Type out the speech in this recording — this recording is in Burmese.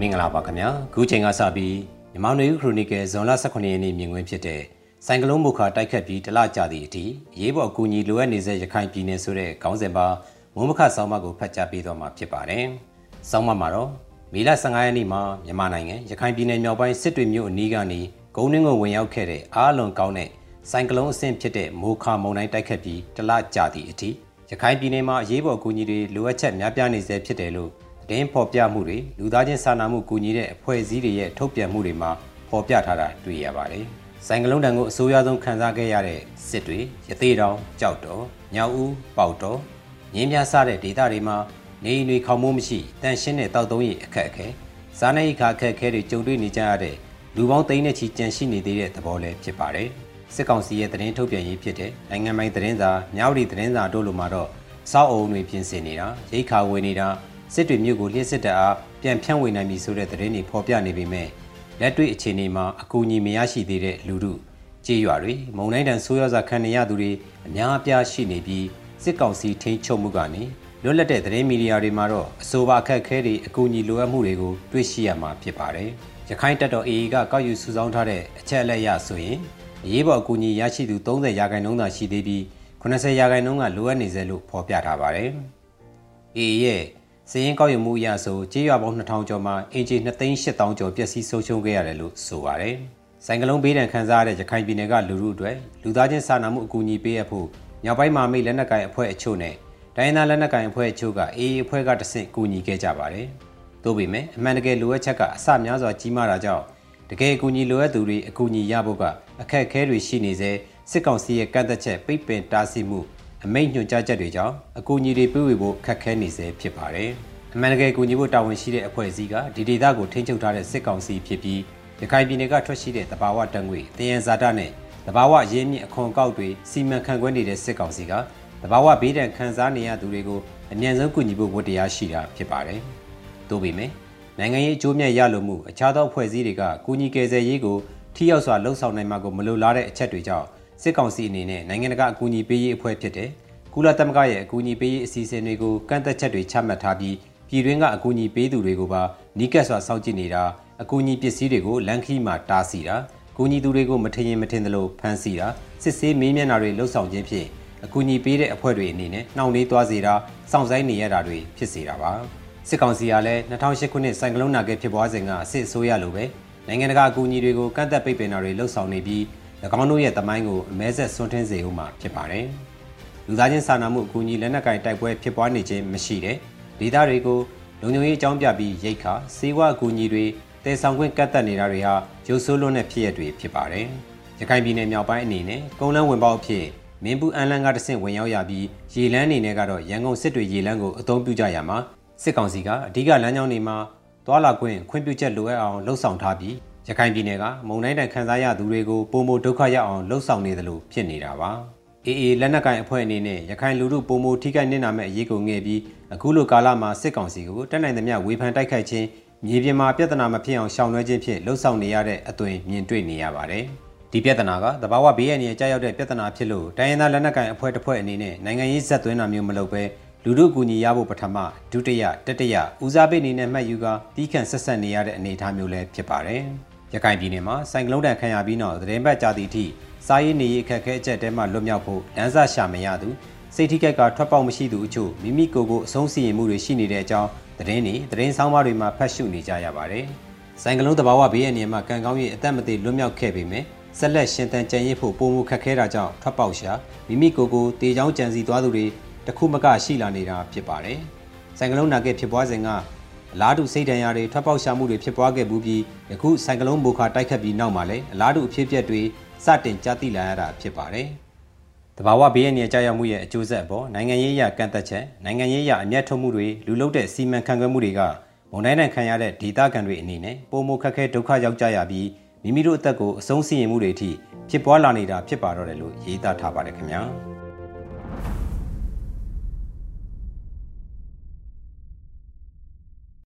မင်္ဂလာပါခင်ဗျာခုချိန်ကစပြီးမြန်မာနေဦးခရိုနီကယ်ဇွန်လ18ရက်နေ့မြင်ကွင်းဖြစ်တဲ့ဆိုင်ကလုန်းမုခါတိုက်ခတ်ပြီးတလကြသည့်အထိရေးပေါ်အကူအညီလိုအပ်နေတဲ့ရခိုင်ပြည်နယ်ဆိုတဲ့ခေါင်းစဉ်ပါမုံမခဆောင်းမကိုဖတ်ကြားပေးတော့မှာဖြစ်ပါတယ်။ဆောင်းမမှာတော့မေလ15ရက်နေ့မှာမြန်မာနိုင်ငံရခိုင်ပြည်နယ်မြောက်ပိုင်းစစ်တွေမြို့အနီးကနေဂုံနှင်းကိုဝင်ရောက်ခဲ့တဲ့အားလွန်ကောင်းတဲ့ဆိုင်ကလုန်းအဆင့်ဖြစ်တဲ့မိုခါမုန်တိုင်းတိုက်ခတ်ပြီးတလကြသည့်အထိရခိုင်ပြည်နယ်မှာအရေးပေါ်အကူအညီတွေလိုအပ်ချက်များပြားနေဆဲဖြစ်တယ်လို့ တင်းဖော်ပြမှုတွေလူသားချင်းစာနာမှုကူညီတဲ့အဖွဲ့အစည်းတွေရဲ့ထုတ်ပြန်မှုတွေမှာဖော်ပြထားတာတွေ့ရပါတယ်။ဆိုင်ကလုန်းတန်ကိုအဆိုးရွားဆုံးခံစားခဲ့ရတဲ့စစ်တွေရသေးတောင်ကြောက်တော်ညောင်ဦးပေါတော်ငင်းများစတဲ့ဒေသတွေမှာနေအိမ်တွေခေါမိုးမရှိတန်ရှင်းတဲ့တောက်သုံးရအခက်အခဲစားနေခါအခက်အခဲတွေကြုံတွေ့နေကြရတဲ့လူပေါင်းသိန်းနဲ့ချီကြန့်ရှိနေသေးတဲ့သဘောလည်းဖြစ်ပါတယ်။စစ်ကောင်စီရဲ့သတင်းထုတ်ပြန်ရေးဖြစ်တဲ့နိုင်ငံပိုင်သတင်းစာမြောက်ရီသတင်းစာတို့လိုမှာတော့စောက်အုံတွေပြင်ဆင်နေတာရိတ်ခါဝေနေတာ စစ်တွေမြို့ကိုလျှစ်စစ်တပ်အားပြန်ဖြန့်ဝေနိုင်ပြီဆိုတဲ့သတင်းတွေဖော်ပြနေပေမဲ့လက်တွေ့အခြေအနေမှာအကူအညီမရရှိသေးတဲ့လူထုကြေးရွာတွေမုံတိုင်းတန်ဆိုးရွားစွာခံနေရသူတွေအများအပြားရှိနေပြီးစစ်ကောင်စီထိန်းချုပ်မှုကနေလွတ်လပ်တဲ့သတင်းမီဒီယာတွေမှာတော့အဆိုပါအခက်အခဲတွေအကူအညီလိုအပ်မှုတွေကိုတွေ့ရှိရမှာဖြစ်ပါတယ်။ရခိုင်တပ်တော် AA ကကောက်ယူစုဆောင်းထားတဲ့အချက်အလက်အရဆိုရင်အရေးပေါ်အကူအညီရရှိသူ30ရာခိုင်နှုန်းသာရှိသေးပြီး80ရာခိုင်နှုန်းကလိုအပ်နေစေလို့ဖော်ပြထားပါတယ်။ AA ရဲ့ စည်ရင်ကောက်ယူမှုအရဆိုကြေးရွာပေါင်း2000ကျော်မှာအင်ဂျီ2,8000ကျော်ပျက်စီးဆုံးရှုံးခဲ့ရတယ်လို့ဆိုပါတယ်။ဆိုင်ကလုန်းဘေးဒဏ်ခံစားရတဲ့ရခိုင်ပြည်နယ်ကလူထုအတွက်လူသားချင်းစာနာမှုအကူအညီပေးအပ်ဖို့မြောက်ပိုင်းမှာမိတ်လက်နက်ကိုင်အဖွဲ့အချို့နဲ့တိုင်းသားလက်နက်ကိုင်အဖွဲ့အချို့ကအေးအဖွဲ့ကတဆင့်ကူညီခဲ့ကြပါတယ်။သို့ပေမဲ့အမှန်တကယ်လိုအပ်ချက်ကအစများစွာကြီးမားတာကြောင့်တကယ်အကူအညီလိုအပ်သူတွေအကူအညီရဖို့ကအခက်အခဲတွေရှိနေစေစစ်ကောင်စီရဲ့ကန့်သက်ချက်ပိတ်ပင်တားဆီးမှု အမိန့်ညွှန်ကြားချက်တွေကြောင့်အကူအညီတွေပေးဝေဖို့ခက်ခဲနေစေဖြစ်ပါတယ်။အမှန်တကယ်ကူညီဖို့တာဝန်ရှိတဲ့အဖွဲ့အစည်းကဒီဒေသကိုထိန်းချုပ်ထားတဲ့စစ်ကောင်စီဖြစ်ပြီးရခိုင်ပြည်နယ်ကထွက်ရှိတဲ့တဘာဝတံငွေတယံဇာတနဲ့တဘာဝရင်းမြစ်အခွန်ကောက်တွေစီမံခန့်ခွဲနေတဲ့စစ်ကောင်စီကတဘာဝဘေးဒဏ်ခံစားနေရသူတွေကိုအမြန်ဆုံးကူညီဖို့ဝတ္တရားရှိတာဖြစ်ပါတယ်။သို့ပေမဲ့နိုင်ငံရေးအကျိုးမြတ်ရလိုမှုအခြားသောအဖွဲ့အစည်းတွေကကူညီကယ်ဆယ်ရေးကိုထိရောက်စွာလှုံ့ဆော်နိုင်မှာကိုမလိုလားတဲ့အချက်တွေကြောင့် စစ်ကောင်စီအနေနဲ့နိုင်ငံတကာအကူအညီပေးရေးအဖွဲ့ဖြစ်တဲ့ကုလသမဂ္ဂရဲ့အကူအညီပေးရေးအစီအစဉ်တွေကိုကန့်သက်ချက်တွေချမှတ်ထားပြီးပြည်တွင်းကအကူအညီပေးသူတွေကိုပါနီးကပ်စွာစောင့်ကြည့်နေတာအကူအညီပစ္စည်းတွေကိုလန်ခီမှာတားဆီးတာကူညီသူတွေကိုမထင်ရင်မထင်သလိုဖမ်းဆီးတာစစ်ဆေးမေးမြန်းတာတွေလှုပ်ဆောင်ခြင်းဖြင့်အကူအညီပေးတဲ့အဖွဲ့တွေအနေနဲ့နှောင့်နှေးသွားစေတာစောင့်ဆိုင်နေရတာတွေဖြစ်စေတာပါစစ်ကောင်စီကလည်း2008ခုနှစ်စိုင်ကလုန်းနာကဲဖြစ်ပွားစဉ်ကစစ်အစိုးရလိုပဲနိုင်ငံတကာအကူအညီတွေကိုကန့်သက်ပိတ်ပင်တာတွေလှုပ်ဆောင်နေပြီး၎ င်းတို့ရဲ့တမိုင်းကိုအမဲဆက်ဆွန့်ထင်းစေဦးမှာဖြစ်ပါတယ်လူသားချင်းစာနာမှုအကူအညီလက်နက်ကင်တိုက်ပွဲဖြစ်ပွားနေခြင်းမရှိတဲ့ဒေသတွေကိုလုံခြုံရေးအကြောင်းပြပြီးရိတ်ခါစေဝါအကူအညီတွေတဲဆောင်ခွင့်ကတ်တက်နေတာတွေဟာရုပ်ဆိုးလွန်းတဲ့ဖြစ်ရပ်တွေဖြစ်ပါတယ်ရခိုင်ပြည်နယ်မြောက်ပိုင်းအနေနဲ့ကုန်းလန်းဝင်ပေါက်အဖြစ်မင်းဘူးအန်လန်ကတဆင့်ဝင်ရောက်ရပြီးရေလန်းအနေနဲ့ကတော့ရန်ကုန်စစ်တွေရေလန်းကိုအသုံးပြုကြရမှာစစ်ကောင်စီကအဓိကလမ်းကြောင်းတွေမှာသွာလာခွင့်ခွင့်ပြုချက်လိုအပ်အောင်လှုံ့ဆော်ထားပြီး ရခိုင်ပြည်နယ်ကမုံတိုင်းတိုင်ခန်းစားရသူတွေကိုပုံမဒုက္ခရောက်အောင်လှုံ့ဆော်နေတယ်လို့ဖြစ်နေတာပါအေးအေးလက်နက်ကင်အဖွဲ့အနေနဲ့ရခိုင်လူမှုပုံမထိခိုက်နေတာမဲ့အရေးကိုငဲ့ပြီးအခုလိုကာလမှာစစ်ကောင်စီကိုတက်နိုင်သမျှဝေဖန်တိုက်ခိုက်ခြင်းမြေပြင်မှာပြဿနာမဖြစ်အောင်ရှောင်လွှဲခြင်းဖြင့်လှုံ့ဆော်နေရတဲ့အသွင်မြင်တွေ့နေရပါတယ်ဒီပြဿနာကသဘာဝဘေးအန္တရာယ်ကြောက်ရောက်တဲ့ပြဿနာဖြစ်လို့တိုင်းရင်းသားလက်နက်ကိုင်အဖွဲ့တစ်ဖွဲ့အနေနဲ့နိုင်ငံရေးဇက်သွင်းတာမျိုးမလုပ်ဘဲလူတို့ကူညီရဖို့ပထမဒုတိယတတိယဦးစားပေးအနေနဲ့မှတ်ယူကာတီးခန့်ဆက်ဆက်နေရတဲ့အနေအထားမျိုးလည်းဖြစ်ပါတယ်။ ရခိုင်ပြည်နယ်မှာစိုင်ကလုန်းတန်ခံရပြီးနောက်သတင်းပတ်ကြသည့်အထိစားရေးနေရေးအခက်အခဲအကျက်တဲမှလွတ်မြောက်ဖို့လမ်းစာရှာမရသူစိတ်ထိခိုက်ကထွက်ပေါက်မရှိသူအချို့မိမိကိုယ်ကိုအဆုံးစီရင်မှုတွေရှိနေတဲ့အကြောင်းသတင်းတွေသတင်းဆောင်ပါတွေမှာဖတ်ရှုနေကြရပါတယ်။စိုင်ကလုန်းတဘာဝဘေးအန္တရာယ်မှာကံကောင်းရေးအသက်မသေးလွတ်မြောက်ခဲ့ပေမဲ့ဆက်လက်ရှင်သန်ကြံရစ်ဖို့ပုံမှုခက်ခဲတာကြောင့်ထွက်ပေါက်ရှာမိမိကိုယ်ကိုတေချောင်းကြံစီသွားသူတွေတခုမကရှိလာနေတာဖြစ်ပါတယ်။ဆိုင်ကလုန်းနာကဲဖြစ်ပွားစဉ်က အလားတူစိတ်ဒဏ်ရာတွေထွက်ပေါက်ရှာမှုတွေဖြစ်ပွားခဲ့ဘူးပြီးယခုဆိုင်ကလုန်းမိုခါတိုက်ခတ်ပြီးနောက်မှာလည်းအလားတူအဖြစ်အပျက်တွေစတင်ကြားသိလာရတာဖြစ်ပါတယ်။တဘာဝဘေးအန္တရာယ်ကြောက်ရွံ့မှုရဲ့အကျိုးဆက်အပေါ်နိုင်ငံရေးအရကန့်သက်ချက်နိုင်ငံရေးအရအမျက်ထုတ်မှုတွေလူလုတဲ့စီမံခန့်ခွဲမှုတွေကမုံတိုင်းတန်ခံရတဲ့ဒေသခံတွေအနေနဲ့ပုံမခက်ခဲဒုက္ခရောက်ကြရပြီးမိမိတို့အသက်ကိုအဆုံးစီရင်မှုတွေအထိဖြစ်ပွားလာနေတာဖြစ်ပါတော့တယ်လို့ရေးသားထားပါတယ်ခင်ဗျာ။